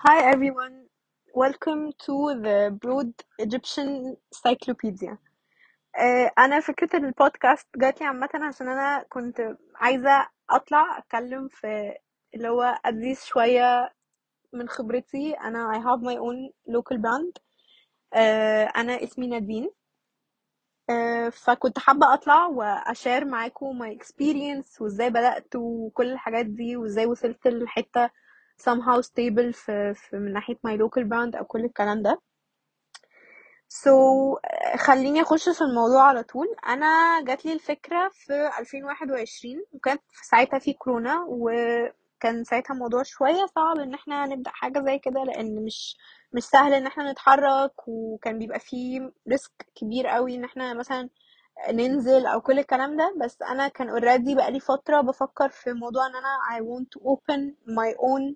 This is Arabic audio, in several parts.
Hi everyone, welcome to the Broad Egyptian Cyclopedia. آه، أنا فكرة البودكاست جات لي عامة عشان أنا كنت عايزة أطلع أتكلم في اللي هو أدرس شوية من خبرتي. أنا I have my own local brand. آه، أنا اسمي نادين. آه، فكنت حابة أطلع وأشار معاكم my experience وإزاي بدأت وكل الحاجات دي وإزاي وصلت لحتة somehow stable في, في من ناحية my local brand أو كل الكلام ده. So خليني أخش في الموضوع على طول. أنا جات لي الفكرة في 2021 وكانت ساعتها في كورونا وكان ساعتها الموضوع شوية صعب إن إحنا نبدأ حاجة زي كده لأن مش مش سهل إن إحنا نتحرك وكان بيبقى فيه risk كبير قوي إن إحنا مثلا ننزل أو كل الكلام ده. بس أنا كان already بقالي فترة بفكر في موضوع إن أنا I want to open my own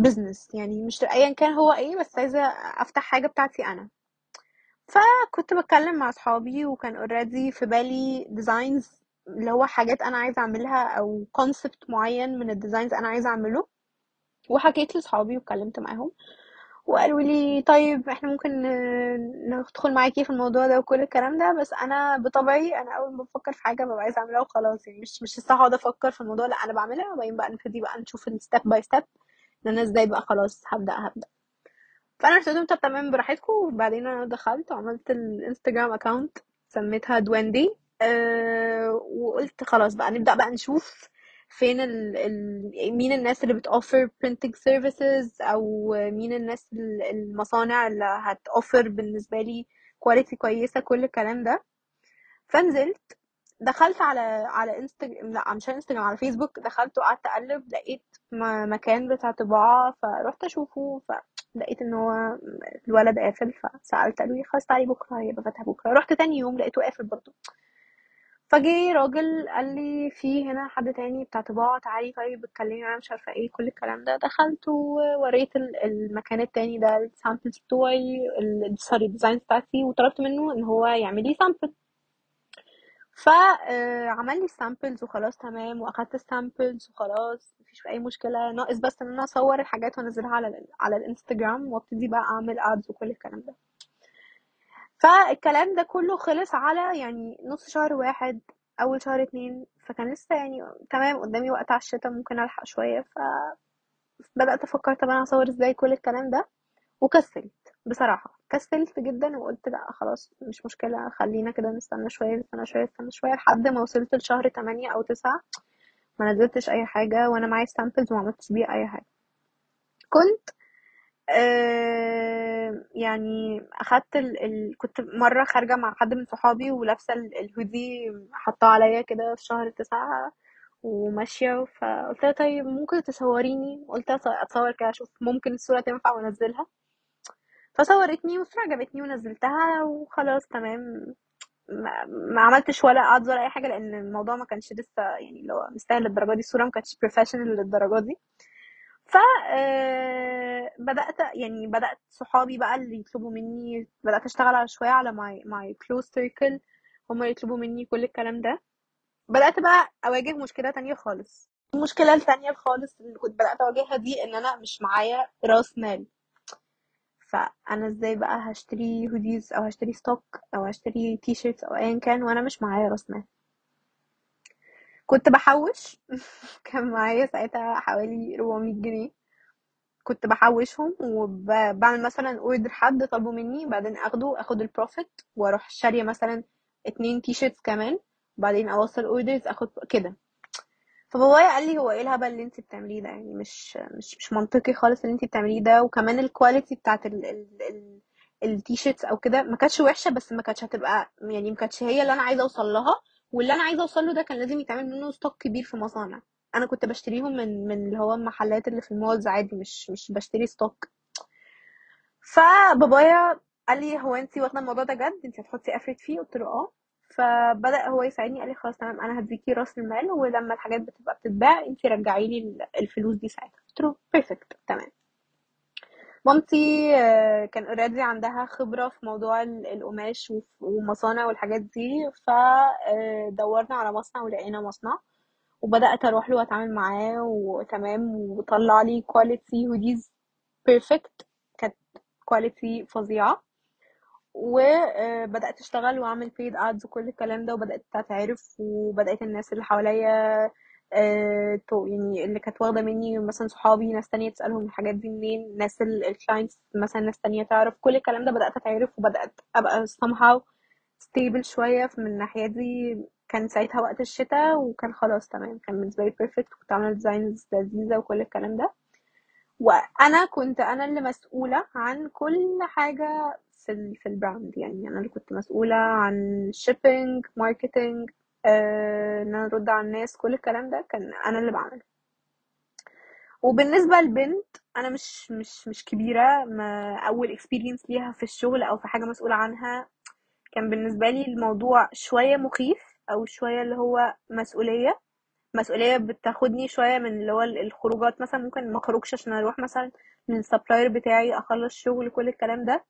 business يعني مش ايا كان هو إيه بس عايزة أفتح حاجة بتاعتي أنا. فكنت بتكلم مع أصحابي وكان already في بالي designs اللي هو حاجات أنا عايزة أعملها أو concept معين من ال designs أنا عايزة أعمله. وحكيت لأصحابي واتكلمت معاهم وقالوا لي طيب إحنا ممكن ندخل معاكي في الموضوع ده وكل الكلام ده بس أنا بطبعي أنا أول ما بفكر في حاجة ببقى عايزة أعملها وخلاص يعني مش مش لسه هقعد أفكر في الموضوع لأ أنا بعملها وبعدين بقى نبتدي بقى نشوف ال step by step إن أنا إزاي بقى خلاص هبدأ هبدأ. فأنا قلت لهم طب تمام براحتكم. وبعدين أنا دخلت وعملت الإنستجرام account سميتها دويندي. أه وقلت خلاص بقى نبدأ بقى نشوف فين ال ال مين الناس اللي بتوفر printing services أو مين الناس ال- المصانع اللي هتوفر بالنسبة لي quality كويسة كل الكلام ده. فنزلت دخلت على على انستجرام لا مش على إنستجرام على فيسبوك دخلت وقعدت أقلب لقيت مكان بتاع طباعة فرحت أشوفه فلقيت إن هو الولد قافل فسألت قالوا لي خلاص تعالي بكرة هيبقى فاتح بكرة. رحت تاني يوم لقيته قافل برضه. فجه راجل قال لي في هنا حد تاني بتاع طباعة تعالي طيب اتكلمي معاه مش عارفة إيه كل الكلام ده. دخلت ووريت ال- المكان التاني ده ال samples بتوعي sorry ال design بتاعتي وطلبت منه إن هو يعمل لي sample فعمل لي ال samples وخلاص تمام. وأخدت ال samples وخلاص مفيش أي مشكلة. ناقص بس إن أنا أصور الحاجات وأنزلها على على الإنستجرام وأبتدي بقى أعمل ads وكل الكلام ده. فالكلام ده كله خلص على يعني نص شهر واحد أول شهر اتنين. فكان لسه يعني تمام قدامي وقت على الشتا ممكن ألحق شوية. فبدات أفكر طب أنا هصور إزاي كل الكلام ده؟ وكسلت بصراحة. كسلت جدا وقلت لأ خلاص مش مشكلة خلينا كده نستنى شوية نستنى شوية نستنى شوية لحد ما وصلت لشهر تمانية أو تسعة ما نزلتش أي حاجة وأنا معايا سامبلز وما عملتش بيها أي حاجة. كنت آه يعني أخدت ال... ال... كنت مرة خارجة مع حد من صحابي ولابسة ال- الهودي حطاه عليا كده في شهر تسعة وماشية فقلت لها طيب ممكن تصوريني؟ قلت لها أتصور كده أشوف ممكن الصورة تنفع وأنزلها فصورتني والصورة عجبتني ونزلتها وخلاص تمام. ما, ما عملتش ولا ads ولا أي حاجة لأن الموضوع ما كانش لسه يعني اللي هو مستاهل للدرجة دي الصورة ما كانتش professional للدرجة دي. ف آه، بدأت يعني بدأت صحابي بقى اللي يطلبوا مني بدأت أشتغل على شوية على my my close circle هم يطلبوا مني كل الكلام ده. بدأت بقى أواجه مشكلة تانية خالص. المشكلة التانية خالص اللي كنت بدأت أواجهها دي إن أنا مش معايا رأس مال. فأنا إزاي بقى هشتري hoodies أو هشتري stock أو هشتري T-shirts أو ايا كان وأنا مش معايا رأس مال. كنت بحوش. كان معايا ساعتها حوالي 400 جنيه. كنت بحوشهم وبعمل مثلا order حد طلبه مني بعدين أخده أخد ال profit وأروح شارية مثلا اتنين T-shirts كمان بعدين أوصل orders أخد كده. فبابايا قال لي هو إيه الهبل اللي انت بتعمليه ده؟ يعني مش مش مش منطقي خالص اللي انت بتعمليه ده. وكمان ال quality بتاعت ال ال ال ال T-shirts أو كده ما كانتش وحشة بس ما كانتش هتبقى يعني ما كانتش هي اللي أنا عايزة أوصل لها. واللي أنا عايزة أوصل له ده كان لازم يتعمل منه stock كبير في مصانع. أنا كنت بشتريهم من من اللي هو المحلات اللي في ال malls عادي مش مش بشتري stock فبابايا قال لي هو انت واخدة الموضوع ده جد؟ انت هتحطي effort فيه؟ قلت له آه. فبدأ هو يساعدني قال لي خلاص تمام أنا هديكي رأس المال ولما الحاجات بتبقى بتتباع انت رجعي لي الفلوس دي ساعتها. قلت له perfect تمام. مامتي آه، كان already عندها خبرة في موضوع ال- القماش ومصانع والحاجات دي فدورنا على مصنع ولقينا مصنع وبدأت أروح له وأتعامل معاه وتمام وطلع لي quality hoodies perfect كانت quality فظيعة. وبدأت أشتغل وأعمل paid ads وكل الكلام ده وبدأت أتعرف وبدأت الناس اللي حواليا آه، يعني اللي كانت واخدة مني مثلا صحابي ناس تانية تسألهم الحاجات دي منين ناس ال clients مثلا ناس تانية تعرف كل الكلام ده بدأت أتعرف وبدأت أبقى somehow stable شوية من الناحية دي. كان ساعتها وقت الشتاء وكان خلاص تمام كان بالنسبة لي perfect كنت عاملة designs لذيذة وكل الكلام ده. وأنا كنت أنا اللي مسؤولة عن كل حاجة في في ال brand يعني أنا اللي كنت مسؤولة عن shipping marketing إن أنا أرد على الناس كل الكلام ده كان أنا اللي بعمله. وبالنسبة للبنت أنا مش مش مش كبيرة. ما أول experience ليها في الشغل أو في حاجة مسؤولة عنها كان بالنسبة لي الموضوع شوية مخيف أو شوية اللي هو مسؤولية. مسؤولية بتاخدني شوية من اللي هو الخروجات مثلا. ممكن ما أخرجش عشان أروح مثلا لل supplier بتاعي أخلص شغل كل الكلام ده.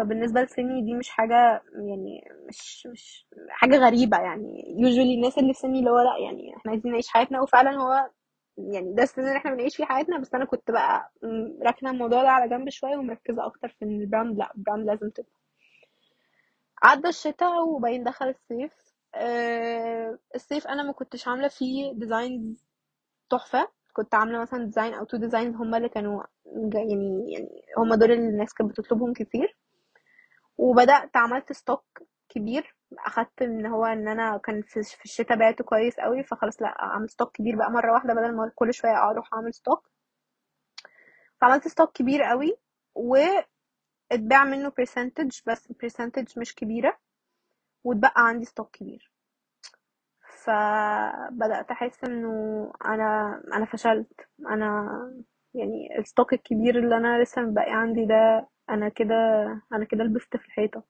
فبالنسبة لسني دي مش حاجة يعني مش مش حاجة غريبة يعني. Usually الناس اللي في سني اللي هو لأ يعني إحنا عايزين نعيش حياتنا. وفعلا هو يعني ده السن اللي إحنا بنعيش فيه حياتنا. بس أنا كنت بقى راكنة الموضوع ده على جنب شوية ومركزة أكتر في إن ال brand لأ ال brand لازم تبقى. عدى الشتاء وبعدين دخل الصيف. آه، الصيف أنا ما كنتش عاملة فيه designs تحفة. كنت عاملة مثلا design أو two designs هما اللي كانوا يعني يعني هما دول اللي الناس كانت بتطلبهم كتير. وبدأت عملت stock كبير أخدت إن هو إن أنا كان في الشتاء بعته كويس قوي فخلاص لأ أعمل stock كبير بقى مرة واحدة بدل ما كل شوية أروح اعمل stock فعملت stock كبير قوي واتباع منه percentage بس percentage مش كبيرة واتبقى عندي stock كبير. فبدأت أحس إنه أنا أنا فشلت. أنا يعني ال stock الكبير اللي أنا لسه مبقي عندي ده أنا كده أنا كده لبست في الحيطة.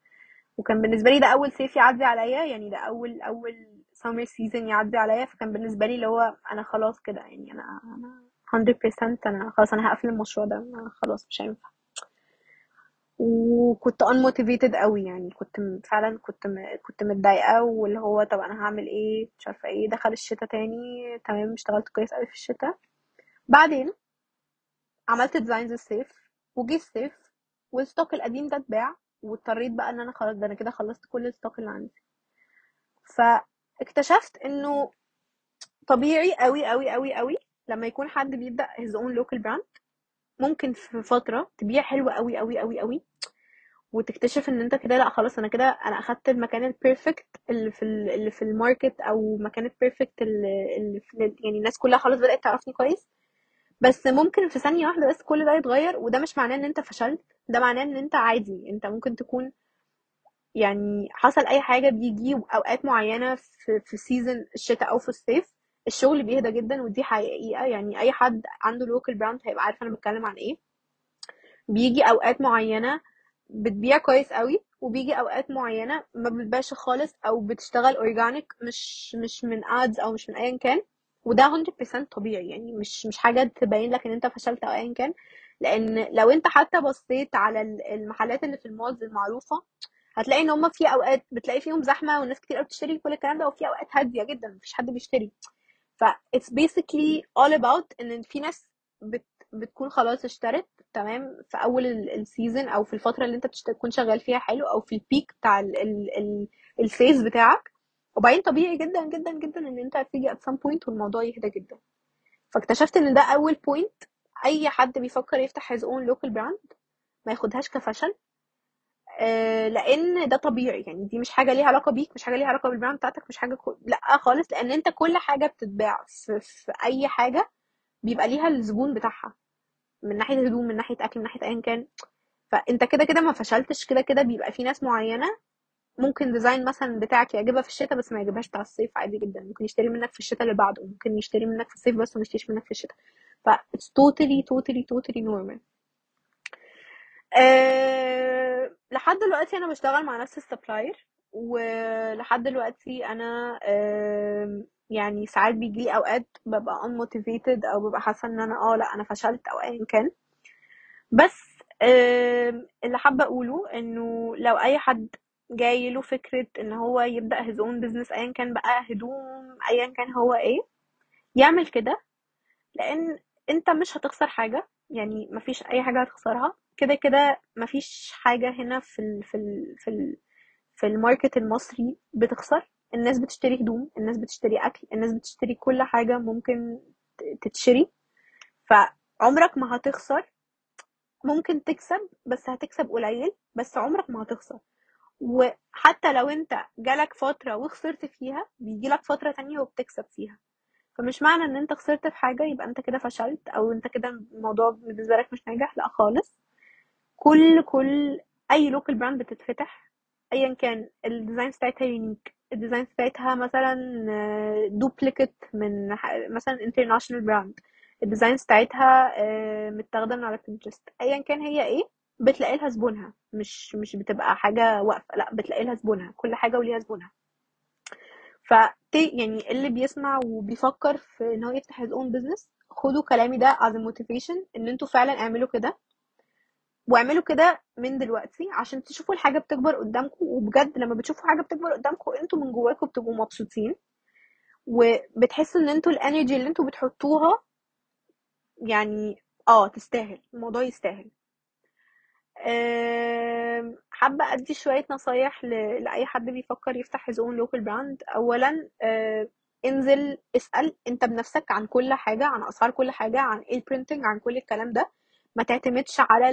وكان بالنسبة لي ده أول صيف يعدي عليا يعني ده أول أول summer season يعدي عليا فكان بالنسبة لي اللي هو أنا خلاص كده يعني أنا أنا 100% أنا خلاص أنا هقفل المشروع ده أنا خلاص مش هينفع. وكنت unmotivated قوي يعني كنت فعلا كنت م... كنت متضايقة واللي هو طب أنا هعمل إيه؟ مش عارفة إيه دخل الشتاء تاني تمام اشتغلت كويس قوي في الشتاء بعدين عملت designs الصيف وجه الصيف وال stock القديم ده اتباع واضطريت بقى إن أنا خلاص ده أنا كده خلصت كل ال stock اللي عندي. فاكتشفت إنه طبيعي قوي قوي قوي قوي لما يكون حد بيبدأ his own local brand ممكن في فترة تبيع حلوة قوي قوي قوي قوي وتكتشف إن أنت كده لأ خلاص أنا كده أنا أخدت المكان ال perfect اللي في ال- اللي في ال market أو مكان ال perfect اللي اللي يعني الناس كلها خلاص بدأت تعرفني كويس. بس ممكن في ثانية واحدة بس كل ده يتغير وده مش معناه إن أنت فشلت ده معناه إن أنت عادي أنت ممكن تكون يعني حصل أي حاجة بيجي أوقات معينة في في season الشتاء أو في الصيف الشغل بيهدى جدا ودي حقيقة يعني أي حد عنده local brand هيبقى عارف أنا بتكلم عن إيه. بيجي أوقات معينة بتبيع كويس قوي وبيجي أوقات معينة ما بتبيعش خالص أو بتشتغل organic مش مش من ads أو مش من ايا كان. وده 100% طبيعي يعني مش مش حاجة تبين لك إن أنت فشلت أو ايا كان لأن لو أنت حتى بصيت على ال- المحلات اللي في ال malls المعروفة هتلاقي إن هما في أوقات بتلاقي فيهم زحمة والناس كتير قوي بتشتري كل الكلام ده وفي أوقات هادية جدا مفيش حد بيشتري. ف it's basically all about إن في ناس بت بتكون خلاص اشترت تمام في أول ال season أو في الفترة اللي أنت بتشت- تكون شغال فيها حلو أو في ال peak بتاع ال ال ال ال phase بتاعك. وبعدين طبيعي جدا جدا جدا إن أنت هتيجي at some point والموضوع يهدى جدا. فاكتشفت إن ده أول point أي حد بيفكر يفتح his own local brand ما ياخدهاش كفشل آه، لأن ده طبيعي. يعني دي مش حاجة ليها علاقة بيك مش حاجة ليها علاقة بال brand بتاعتك مش حاجة كو... لأ خالص لأن أنت كل حاجة بتتباع في, في أي حاجة بيبقى ليها الزبون بتاعها. من ناحية هدوم من ناحية أكل من ناحية ايا كان. فأنت كده كده ما فشلتش كده كده بيبقى في ناس معينة ممكن design مثلا بتاعك يعجبها في الشتاء بس ما يعجبهاش بتاع الصيف عادي جدا. ممكن يشتري منك في الشتاء اللي بعده ممكن يشتري منك في الصيف بس وما يشتريش منك في الشتاء. ف it's totally totally totally normal. أه... لحد دلوقتي أنا بشتغل مع نفس ال supplier ولحد دلوقتي أنا أه... يعني ساعات بيجي أوقات ببقى unmotivated أو ببقى حاسة إن أنا آه لأ أنا فشلت أو ايا كان. بس أه... اللي حابة أقوله إنه لو أي حد جاي له فكرة إن هو يبدأ his own business ايا كان بقى هدوم ايا كان هو إيه يعمل كده لأن أنت مش هتخسر حاجة يعني مفيش أي حاجة هتخسرها. كده كده مفيش حاجة هنا في ال في ال في ال في الماركت المصري بتخسر. الناس بتشتري هدوم الناس بتشتري أكل الناس بتشتري كل حاجة ممكن تتشري. فعمرك ما هتخسر. ممكن تكسب بس هتكسب قليل بس عمرك ما هتخسر. وحتى لو انت جالك فترة وخسرت فيها بيجيلك فترة تانية وبتكسب فيها. فمش معنى إن انت خسرت في حاجة يبقى انت كده فشلت أو انت كده الموضوع بالنسبة لك مش ناجح لأ خالص. كل كل أي local brand بتتفتح ايا كان ال design بتاعتها unique ال design بتاعتها مثلا duplicate من مثلا international brand ال design بتاعتها آه، متاخدة من على Pinterest ايا كان هي إيه. بتلاقي لها زبونها مش مش بتبقى حاجة واقفة لا بتلاقي لها زبونها كل حاجة وليها زبونها. ف يعني اللي بيسمع وبيفكر في إن هو يفتح his own business خدوا كلامي ده as a motivation إن أنتوا فعلا اعملوا كده. واعملوا كده من دلوقتي عشان تشوفوا الحاجة بتكبر قدامكم وبجد لما بتشوفوا حاجة بتكبر قدامكم أنتوا من جواكم بتبقوا مبسوطين. وبتحسوا إن أنتوا ال energy اللي أنتوا بتحطوها يعني آه تستاهل الموضوع يستاهل. حابة أدي شوية نصايح لأي حد بيفكر يفتح his own local brand. أولا انزل اسأل أنت بنفسك عن كل حاجة عن أسعار كل حاجة عن إيه ال printing عن كل الكلام ده. ما تعتمدش على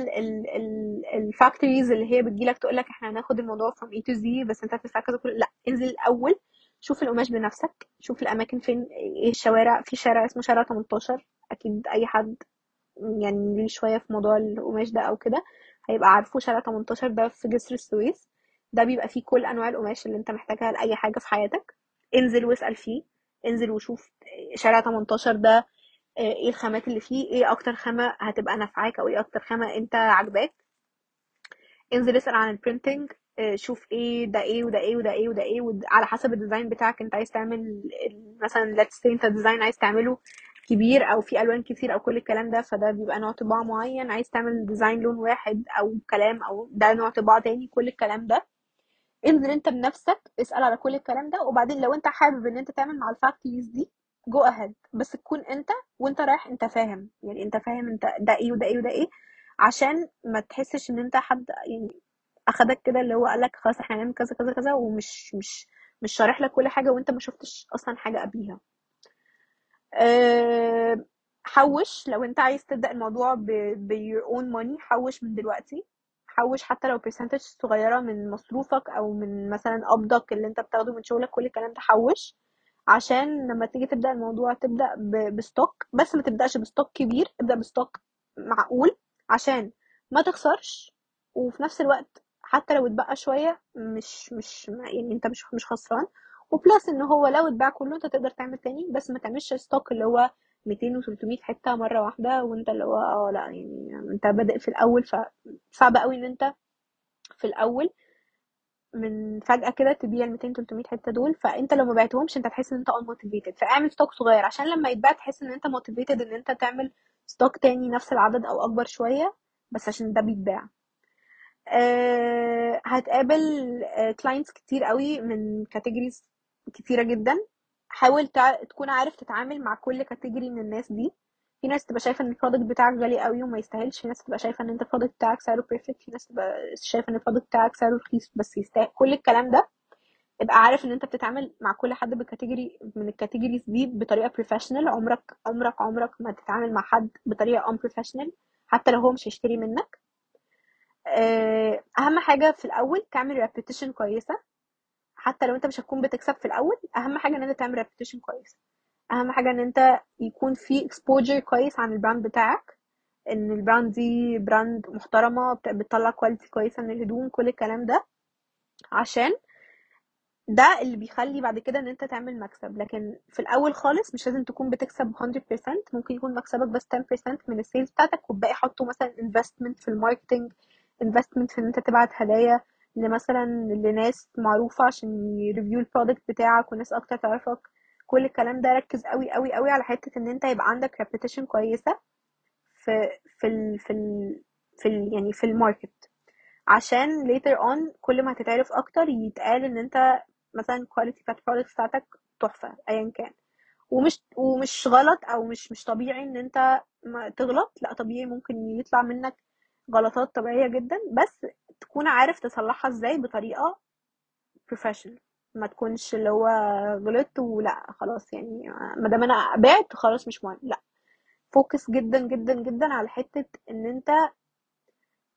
الفاكتوريز اللي هي بتجيلك تقولك إحنا هناخد الموضوع from A to Z بس أنت هتدفع كذا كل لأ انزل الأول شوف القماش بنفسك شوف الأماكن فين إيه الشوارع في شارع اسمه شارع 18 أكيد أي حد يعني ليه شوية في موضوع القماش ده أو كده. هيبقى عارفه شارع 18 ده في جسر السويس ده بيبقى فيه كل أنواع القماش اللي أنت محتاجها لأي حاجة في حياتك. انزل واسأل فيه. انزل وشوف شارع 18 ده آه، إيه الخامات اللي فيه؟ إيه أكتر خامة هتبقى نافعاك أو إيه أكتر خامة أنت عاجباك؟ انزل اسأل عن ال printing شوف إيه ده إيه وده إيه وده إيه وده إيه ود- على حسب ال design بتاعك أنت عايز تعمل مثلا say أنت design عايز تعمله كبير أو في ألوان كتير أو كل الكلام ده فده بيبقى نوع طباعة معين. عايز تعمل design لون واحد أو كلام أو ده نوع طباعة تاني كل الكلام ده. انزل أنت بنفسك اسأل على كل الكلام ده. وبعدين لو أنت حابب إن أنت تعمل مع ال factories دي جو اهيد بس تكون أنت وأنت رايح أنت فاهم. يعني أنت فاهم أنت ده إيه وده إيه وده إيه عشان ما تحسش إن أنت حد يعني أخدك كده اللي هو قالك خلاص إحنا هنعمل كذا كذا كذا ومش مش مش شارح لك كل حاجة وأنت ما شفتش أصلا حاجة قبليها. حوش لو انت عايز تبدأ الموضوع ب your own money حوش من دلوقتي. حوش حتى لو percentage صغيرة من مصروفك أو من مثلا قبضك اللي انت بتاخده من شغلك كل الكلام ده حوش. عشان لما تيجي تبدأ الموضوع تبدأ ب- ب stock بس ما تبدأش ب stock كبير ابدأ ب stock معقول عشان ما تخسرش. وفي نفس الوقت حتى لو اتبقى شوية مش مش يعني انت مش مش خسران. و plus إن هو لو اتباع كله أنت تقدر تعمل تاني بس ما تعملش stock اللي هو 200 و300 حتة مرة واحدة وأنت اللي هو آه لأ يعني أنت بادئ في الأول فصعب قوي إن أنت في الأول من فجأة كده تبيع ال 200 300 حتة دول فأنت لو ما بعتهمش أنت هتحس إن أنت unmotivated. فاعمل stock صغير عشان لما يتباع تحس إن أنت motivated إن أنت تعمل stock تاني نفس العدد أو أكبر شوية بس عشان ده بيتباع. آه، هتقابل clients كتير قوي من categories كتيرة جدا. حاول تع... تكون عارف تتعامل مع كل category من الناس دي. في ناس تبقى شايفة إن ال product بتاعك غالي قوي وما يستاهلش. في ناس تبقى شايفة إن أنت ال product بتاعك سعره perfect في ناس تبقى شايفة إن ال product بتاعك سعره رخيص بس يستاهل. كل الكلام ده ابقى عارف إن أنت بتتعامل مع كل حد بال category من ال categories دي بطريقة professional عمرك عمرك عمرك ما تتعامل مع حد بطريقة unprofessional حتى لو هو مش هيشتري منك. آه، أهم حاجة في الأول تعمل reputation كويسة. حتى لو انت مش هتكون بتكسب في الأول أهم حاجة إن أنت تعمل reputation كويسه أهم حاجة إن أنت يكون في exposure كويس عن ال brand بتاعك إن ال brand دي brand محترمة بت- بتطلع quality كويسة من الهدوم كل الكلام ده عشان ده اللي بيخلي بعد كده إن أنت تعمل مكسب. لكن في الأول خالص مش لازم تكون بتكسب 100% ممكن يكون مكسبك بس 10% من ال sales بتاعتك والباقي حطه مثلا investment في ال marketing investment في إن أنت تبعت هدايا. لمثلا لناس معروفة عشان ي review ال product بتاعك وناس أكتر تعرفك. كل الكلام ده ركز قوي قوي قوي على حتة إن أنت يبقى عندك reputation كويسة في في ال في ال في ال يعني في ال market. عشان later on كل ما هتتعرف أكتر يتقال إن أنت مثلا quality بتاعت ال product بتاعتك تحفة ايا كان. ومش ومش غلط أو مش مش طبيعي إن أنت ما تغلط. لأ طبيعي ممكن يطلع منك غلطات طبيعية جدا. بس تكون عارف تصلحها إزاي بطريقة professional. ما تكونش اللي هو غلطت ولا خلاص يعني ما دام أنا بعت خلاص مش مهم. لا. focus جدا جدا جدا على حتة إن أنت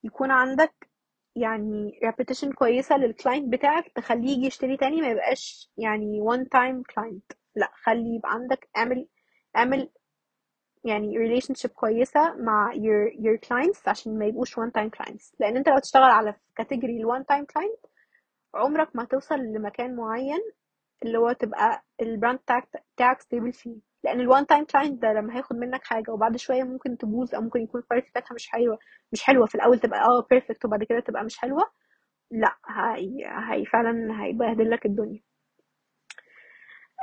يكون عندك يعني reputation كويسة لل client بتاعك تخليه يجي يشتري تاني ما يبقاش يعني one time client. لا خلي يبقى عندك اعمل اعمل يعني relationship كويسة مع your your clients عشان ما يبقوش one time clients. لأن أنت لو تشتغل على category ال one time client عمرك ما توصل لمكان معين اللي هو تبقى ال brand بتاعك stable فيه. لأن ال one time client ده لما هياخد منك حاجة وبعد شوية ممكن تبوظ أو ممكن يكون ال quality بتاعتها مش حلوة مش حلوة. في الأول تبقى آه perfect وبعد كده تبقى مش حلوة لأ هي, هي فعلا هيبهدل لك الدنيا.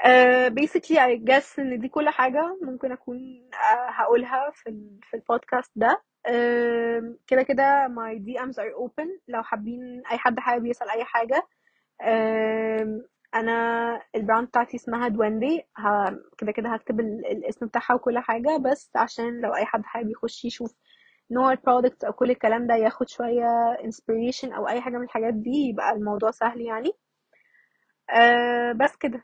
Uh, basically I guess إن دي كل حاجة ممكن أكون uh, هقولها في ال في البودكاست ده. uh, كده كده my DMs are open. لو حابين أي حد حابب يسأل أي حاجة أنا ال brand بتاعتي اسمها دويندي كده كده هكتب ال- الاسم بتاعها وكل حاجة بس عشان لو أي حد حابب يخش يشوف نوع ال product أو كل الكلام ده ياخد شوية inspiration أو أي حاجة من الحاجات دي يبقى الموضوع سهل يعني. uh, بس كده.